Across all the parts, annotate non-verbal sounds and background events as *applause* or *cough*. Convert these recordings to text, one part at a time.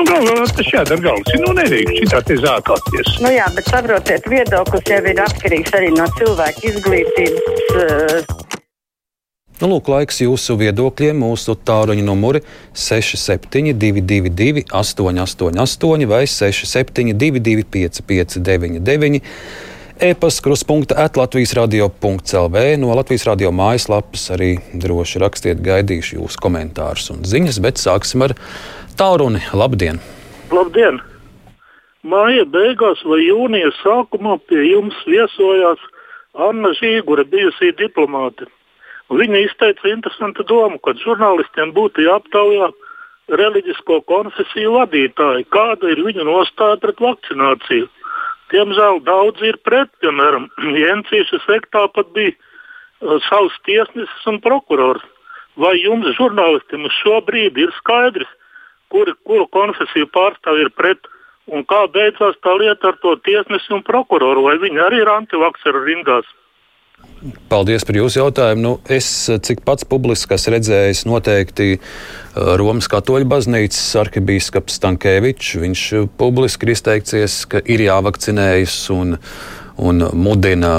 Nu, galvā tas jādara galvas. Nu, nedrīkst šitā te zākāties. Nu jā, bet saprotiet, viedoklis jau ir atkarīgs arī no cilvēka izglītības. Uh, Nu, lūk, laiks jūsu viedokļiem. Mūsu tāluņa numuri 6722, 888, vai 672, 559, e-pasta kruspunkta atlatvijas radio.clv. No Latvijas radio mājaslapas arī droši rakstiet, gaidīšu jūsu komentārus un ziņas, bet sāksim ar tālruni. Labdien! Labdien! Māja beigās vai jūnija sākumā pie jums viesojās Anna Zīgura, bijusī diplomāte. Viņa izteica interesantu domu, ka žurnālistiem būtu jāaptaujā reliģisko konfesiju vadītāji, kāda ir viņu nostāja pret vakcināciju. Diemžēl daudzi ir pret, piemēram, *clears throat* Jensīša sektā pat bija uh, savs tiesnesis un prokurors. Vai jums, žurnālistiem, uz šo brīdi ir skaidrs, kuri, kuru konfesiju pārstāvji ir pret un kā beidzās tā lieta ar to tiesnesi un prokuroru? Vai viņi arī ir antivakcēru rindās? Paldies par jūsu jautājumu. Nu, es, cik pats publiski esmu redzējis, noteikti uh, Romas katoļu baznīcas arhibīskaps Stankēvičs. Viņš publiski ir izteicies, ka ir jāvakcinējas un, un mudina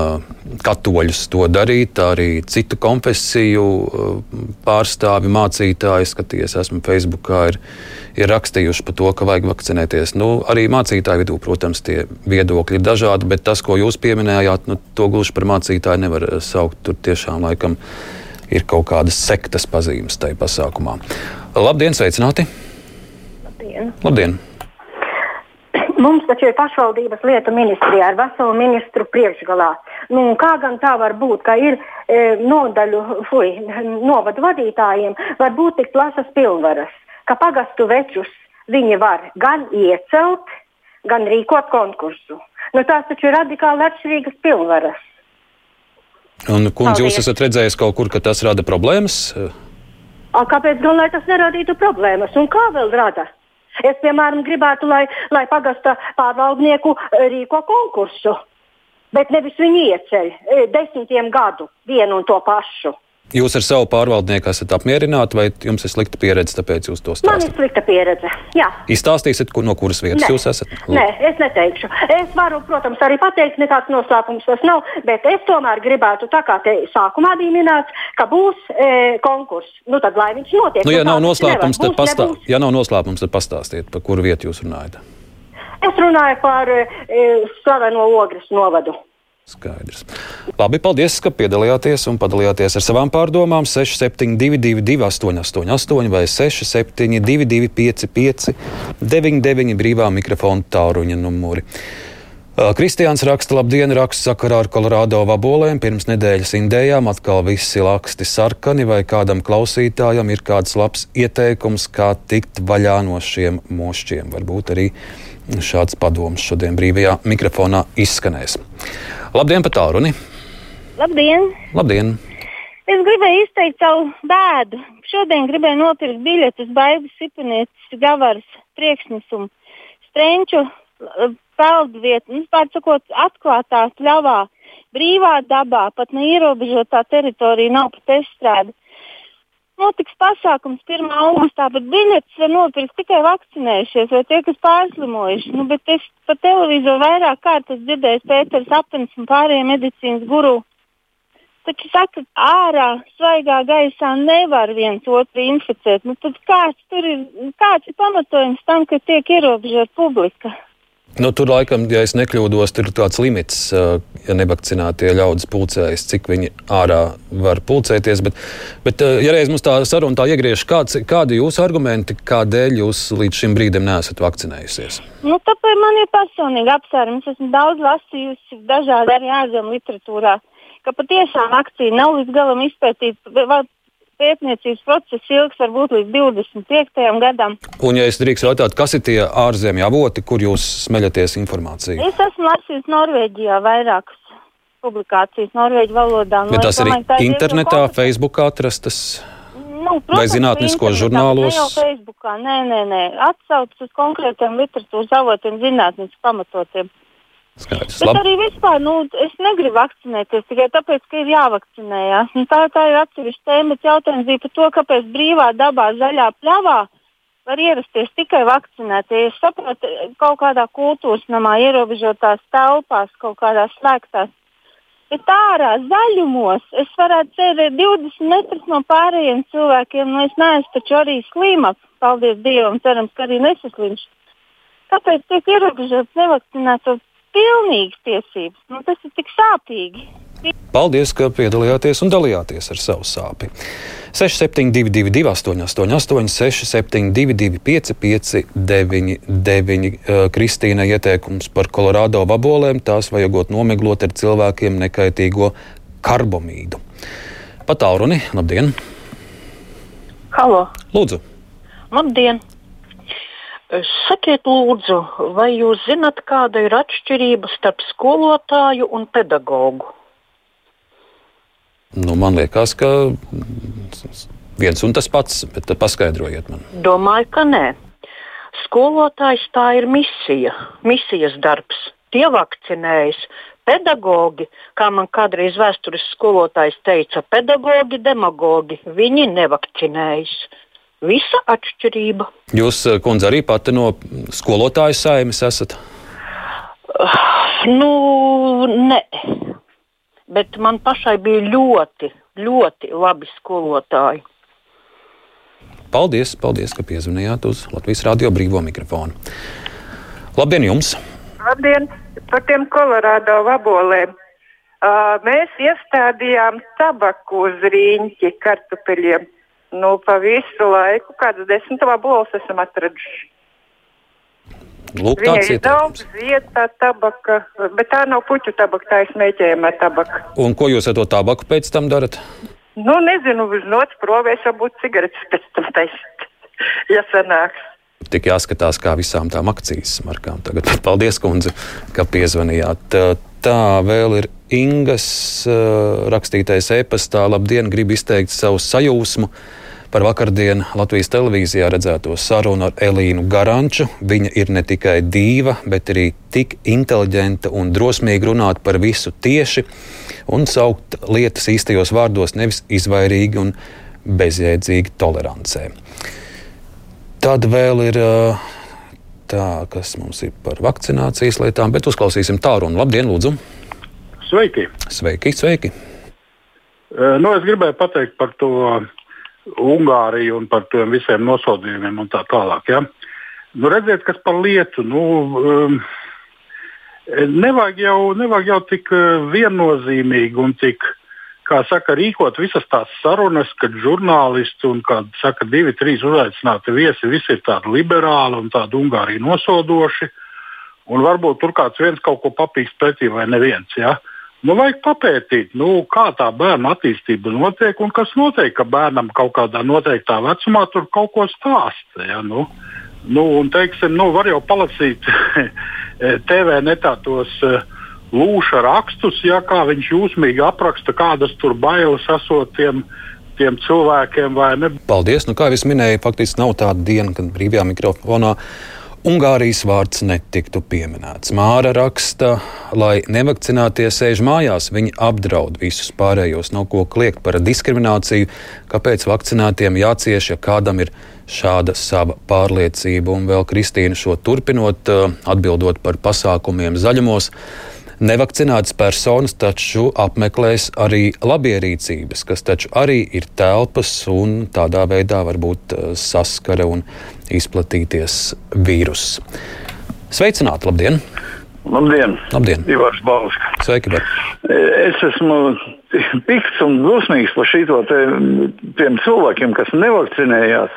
katoļus to darīt. Arī citu konfesiju uh, pārstāvi, mācītāji, skaties, esmu Facebookā. Ir, ir rakstījuši par to, ka vajag vakcinēties. Nu, arī mācītāju vidū, protams, tie viedokļi ir dažādi, bet tas, ko jūs pieminējāt, nu, to gluži par mācītāju nevar eh, saukt. Tur tiešām laikam ir kaut kādas sektas pazīmes tajā pasākumā. Labdien, sveicināti! Labdien! Labdien. Mums taču ir pašvaldības lietu ministrijā ar veselu ministru priekšgalā. Nu, kā gan tā var būt, ka ir e, nodaļu, fui, novadu vadītājiem var būt tik plašas pilnvaras? ka pagastu večus viņi var gan iecelt, gan rīkot konkursu. Nu, tās taču ir radikāli atšķirīgas pilnvaras. Un, kundze, jūs esat redzējis kaut kur, ka tas rada problēmas? A, kāpēc gan lai tas neradītu problēmas? Un kā vēl rada? Es, piemēram, gribētu, lai, lai pagasta pārvaldnieku e, rīko konkursu, bet nevis viņi ieceļ e, desmitiem gadu vienu un to pašu. Jūs ar savu pārvaldnieku esat apmierināti, vai jums ir slikta pieredze, tāpēc jūs to stāstāt? Man ir slikta pieredze. Jā. Izstāstīsiet, no kuras vietas Nē. jūs esat? Lūk. Nē, es neteikšu. Es varu, protams, arī pateikt, nekāds noslēpums tas nav, bet es tomēr gribētu, tā kā te sākumā bija minēts, ka būs e, konkurss. Nu, tad, lai viņš notiek. Nu, ja, nu, nav noslēpums, Būs, pastā... ja nav noslēpums, tad pastāstiet, par kuru vietu jūs runājat. Es runāju par e, slaveno ogres novadu. Skaidrs. Labi, paldies, ka piedalījāties un padalījāties ar savām pārdomām. 6722, 888, vai 672, 555, 99 brīvā mikrofona tāluņa numuri. Kristiāns raksta, labdien, raksts sakarā ar Kolorādo vabolēm. Pirms nedēļas indējām atkal visi laksti sarkani, vai kādam klausītājam ir kāds labs ieteikums, kā tikt vaļā no šiem mošķiem. Varbūt arī šāds padoms šodien brīvajā mikrofonā izskanēs. Labdien, pat tālruni! Labdien! Labdien! Es gribēju izteikt savu bēdu. Šodien gribēju nopirkt biļetes Baigas Sipanietes Gavaras priekšnesumu strenču eh, peldvietu, nu, pār sakot, atklātā pļavā, brīvā dabā, pat neierobežotā teritorija nav pat estrāde. Notiks pasākums 1. augustā, bet biļetes var nopirkt tikai vakcinējušies vai tie, kas pārslimojuši. Nu, bet es pa televizoru vairāk kārtas dzirdēju Pēters Apens un pārējie medicīnas guru. Taču saka, ārā svaigā gaisā nevar viens otru inficēt. Nu, tad kāds tur ir, kāds ir pamatojums tam, ka tiek ierobežota publika? Nu, tur laikam, ja es nekļūdos, tur ir tāds limits, uh, ja nevakcinātie ļaudis pulcējas, cik viņi ārā var pulcēties. Bet, bet uh, ja reiz mums tā saruna tā iegriež, kāds, kādi jūsu argumenti, kādēļ jūs līdz šim brīdim neesat vakcinējusies? Nu, tāpēc man ir personīgi apsvērums. Es esmu daudz lasījusi dažādi arī ārzemju literatūrā, ka patiešām akcija nav līdz galam izpētīta. Pētniecības process ilgs varbūt līdz 25. gadam. Un, ja es drīkstu jautāt, kas ir tie ārzemju avoti, kur jūs smeļaties informāciju? Es esmu lasījis Norvēģijā vairākas publikācijas norvēģu valodā. Bet tas arī tā internetā. Facebookā atrastas. Nu, Vai zinātniskos žurnālos? Jau Facebookā, nē, nē, nē. Atsaucas uz konkrētiem literatūras avotiem, zinātniski pamatotiem. Skaidrs. Bet Labi. arī vispār, nu, es negribu vakcinēties tikai tāpēc, ka ir jāvakcinējās. Nu, tā, tā ir atsevišķa tēma, jautājums bija par to, kāpēc brīvā dabā zaļā pļavā var ierasties tikai vakcinētie. Es saprotu, kaut kādā kultūras namā, ierobežotās telpās, kaut kādās slēgtās. Bet ārā zaļumos es varētu sēdēt 20 metrus no pārējiem cilvēkiem. Nu, es neesmu taču arī slima. Paldies Dievam, cerams, ka arī nesaslimšu. Kāpēc tiek ierobežots nevakcinēto pilnīgas tiesības? Nu, tas ir tik sāpīgi. Paldies, ka piedalījāties un dalījāties ar savu sāpi. 6722, 888, 672, 559, Kristīna ieteikums par Kolorādo vabolēm. Tās vajagot nomeglot ar cilvēkiem nekaitīgo karbamīdu. Pat Auruni, labdien! Halo! Lūdzu! Labdien! Sakiet, lūdzu, vai jūs zinat, kāda ir atšķirība starp skolotāju un pedagogu? Nu, man liekas, ka viens un tas pats, bet paskaidrojiet man. Domāju, ka nē. Skolotājs tā ir misija, misijas darbs. Tie vakcinējas. Pedagogi, kā man kādreiz vēstures skolotājs teica, pedagogi, demagogi, viņi nevakcinējas. Visa atšķirība. Jūs, kundze, arī pati no skolotāju saimes esat? Uh, nu, nē bet man pašai bija ļoti, ļoti labi skolotāji. Paldies, paldies, ka piezvanījāt uz Latvijas Rādio brīvo mikrofonu. Labdien jums! Labdien! Par tiem kolorādo vabolēm. Uh, mēs iestādījām tabaku uz rīņķi kartupeļiem. Nu, pa visu laiku, kādas desmit vaboles esam atraduši. Lūk, tāds ir daudz vietā tabaka, bet tā nav puķu tabaka, tā ir smēķējama tabaka. Un ko jūs ar to tabaku pēc tam darat? Nu, nezinu, uz nots provēs varbūt cigaretes pēc tam taisīt, *laughs* ja sanāks. Tik jāskatās, kā visām tām akcijas markām. Tagad paldies, kundze, ka piezvanījāt. Tā vēl ir Ingas rakstītais e-pastā. Labdien, gribu izteikt savu sajūsmu par vakardien Latvijas televīzijā redzēto sarunu ar Elīnu Garanču. Viņa ir ne tikai dīva, bet arī tik inteliģenta un drosmīga runāt par visu tieši un saukt lietas īstajos vārdos, nevis izvairīgi un bezjēdzīgi tolerancē. Tad vēl ir tā, kas mums ir par vakcinācijas lietām, bet uzklausīsim tālu un labdien, lūdzu! Sveiki! Sveiki, sveiki! Nu, es gribēju pateikt par to Ungāriju un par tiem visiem nosodījumiem un tā tālāk. Ja? Nu, redziet, kas par lietu. Nu, um, nevajag, jau, nevajag jau tik uh, viennozīmīgi un tik, kā saka, rīkot visas tās sarunas, kad žurnālisti un, kā saka, divi, trīs uzaicināti viesi, visi ir tādi liberāli un tādi Ungāriju nosodoši. Un varbūt tur kāds viens kaut ko papīrs pretī vai neviens. Ja? Uh, Nu, vajag papētīt, nu, kā tā bērna attīstība notiek un kas notiek, ka bērnam kaut kādā noteiktā vecumā tur kaut ko stāsta. Ja, nu. Nu, un, teiksim, nu, var jau palasīt *laughs* TV netā tos uh, lūša rakstus, ja, kā viņš jūsmīgi apraksta, kādas tur bailes esot tiem, tiem cilvēkiem. Paldies! Nu, kā jau es minēju, faktiski nav tāda diena, kad brīvajā mikrofonā Ungārijas vārds netiktu pieminēts. Māra raksta, lai nevakcinātie sēž mājās, viņi apdraud visus pārējos. Nav ko kliegt par diskrimināciju, kāpēc vakcinētiem jācieš, ja kādam ir šāda sava pārliecība. Un vēl Kristīna šo turpinot, atbildot par pasākumiem zaļumos. Nevakcinētas personas taču apmeklēs arī labierīcības, kas taču arī ir telpas un tādā veidā varbūt saskara un izplatīties vīruss. Sveicināti, labdien! Labdien! Labdien. Ivars Balska. Sveiki, Bar. Es esmu pikts un dusmīgs par šito te, tiem cilvēkiem, kas nevakcinējās.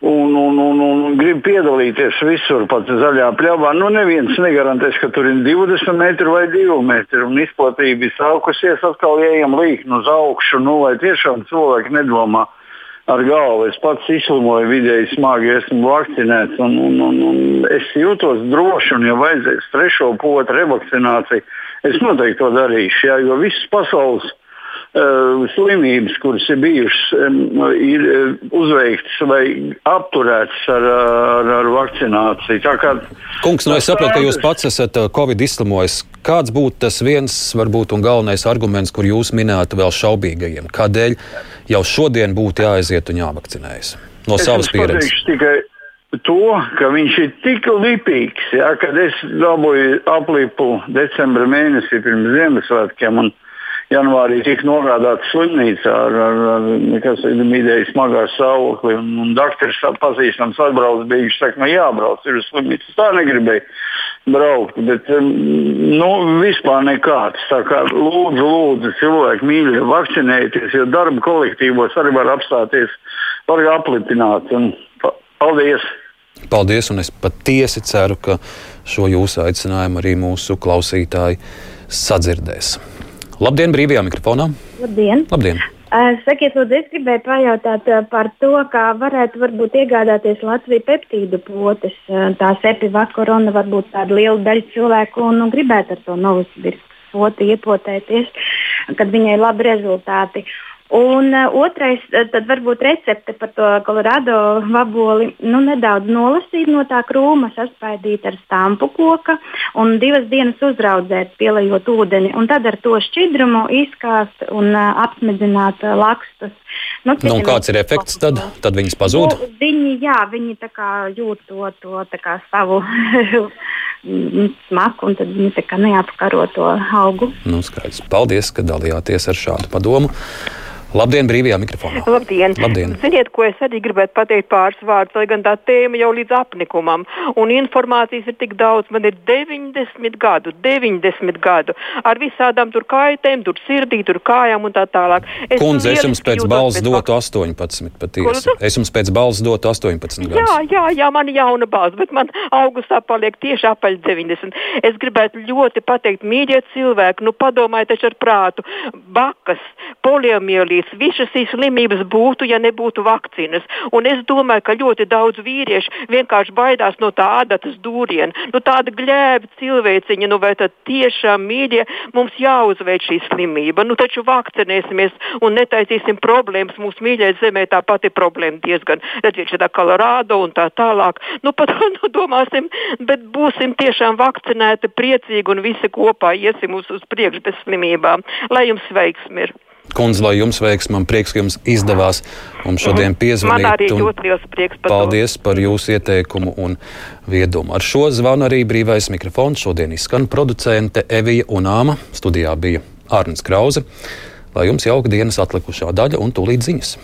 Un, un, un, un grib piedalīties visur, pat zaļā pļavā. Nu, neviens negarantēs, ka tur ir 20 metri vai 2 metri. Un izplatība ir sākusies atkal ejam līkni uz augšu. Nu, vai tiešām cilvēki nedomā, ar galvu. Es pats izslimoju vidēji smagi, esmu vakcinēts. Un, un, un, un es jūtos droši, un, ja vajadzēs trešo potu revakcināciju, es noteikti to darīšu. Jā, jo visas pasaules slimības, kuras ir bijušas, ir uh, uzveiktas vai apturētas ar, ar, ar vakcināciju. Kā, Kungs, nu es saprotu, ka jūs pats esat uh, Covid izslimojis. Kāds būtu tas viens, varbūt, un galvenais arguments, kur jūs minētu vēl šaubīgajiem? Kādēļ jau šodien būtu jāaiziet un jāvakcinējas? no es savas pieredzes? Tikai to, ka viņš ir tik lipīgs, ja, kad es dabūju aplipu decembra mēnesī pirms Ziemassvētkiem. Un, janvārī tika norādīts slimnīcā ar, ar, ar midēju smagā stāvoklī. Un, un doktors pazīstams atbrauc, bija viņš saka, nu jābrauc, ir uz slimnīcu. Tā negribēja braukt, bet nu, vispār nekāds. Tā kā lūdzu, lūdzu, cilvēki mīļi, vakcinējieties, jo darba kolektīvos arī var apstāties, var aplipināt. Un, paldies! Paldies, un es patiesi ceru, ka šo jūsu aicinājumu arī mūsu klausītāji sadzirdēs. Labdien, brīvajā mikrofonā! Labdien! Labdien. Sakiet, lūdzu, es gribēju pajautāt par to, kā varētu varbūt iegādāties Latvijas peptīdu potes. Tā sepi vakarona varbūt tāda liela daļa cilvēku un, un gribētu ar to novusbirstu poti iepotēties, kad viņai ir labi rezultāti. Un uh, otrais, tad varbūt recepte par to Colorado vaboli. Nu, nedaudz nolasīt no tā krūma, saspaidīt ar stampu koka un divas dienas uzraudzēt, pielējot ūdeni. Un tad ar to šķidrumu izkāst un uh, apsmedzināt uh, lakstus. Nu, nu, kāds ir efekts tad? Tad viņas pazūd? Nu, viņi, jā, viņi jūt to, to kā, savu *laughs* smaku, un tad viņi neapkaro to augu. Nu, skaidrs. Paldies, ka dalījāties ar šādu padomu. Labdien, brīvajā mikrofonā. Labdien. Labdien. Ziniet, ko es arī gribētu pateikt pāris vārdus, lai gan tā tēma jau līdz apnikumam. Un informācijas ir tik daudz. Man ir 90 gadu, 90 gadu ar visādām tur kaitēm, tur sirdī, tur kājām un tā tālāk. Es Kundze, es jums pēc balss dotu 18 patiesi. Es jums pēc balss dotu 18 gadus. Jā, jā, jā, man ir jauna balss, bet man augustā paliek tieši apaļ 90. Es gribētu ļoti pateikt, mīļie cilvēki, nu padomājiet taču ar prātu. Bakas, poliomielīte izdarīts. Visas šīs slimības būtu, ja nebūtu vakcīnas. Un es domāju, ka ļoti daudz vīriešu vienkārši baidās no tā adatas dūriena. Nu, tāda gļēba cilvēciņa, nu vai tad tiešām mīļie mums jāuzveic šī slimība. Nu, taču vakcinēsimies un netaisīsim problēmas. Mūsu mīļai zemē tā pati problēma diezgan. Redziet, šitā Colorado un tā tālāk. Nu, pat *laughs* nu, domāsim, bet būsim tiešām vakcinēti, priecīgi un visi kopā iesim uz, uz priekšu bez slimībām. Lai jums veiksmi ir! Kundze, lai jums veiks, man prieks, ka jums izdevās mums šodien piezvanīt. Man arī ļoti liels prieks par paldies to. par jūsu ieteikumu un viedumu. Ar šo zvanu arī brīvais mikrofons šodien izskan producente Evija Unāma. Studijā bija Ārnis Krause. Lai jums jauka dienas atlikušā daļa un tūlīt ziņas.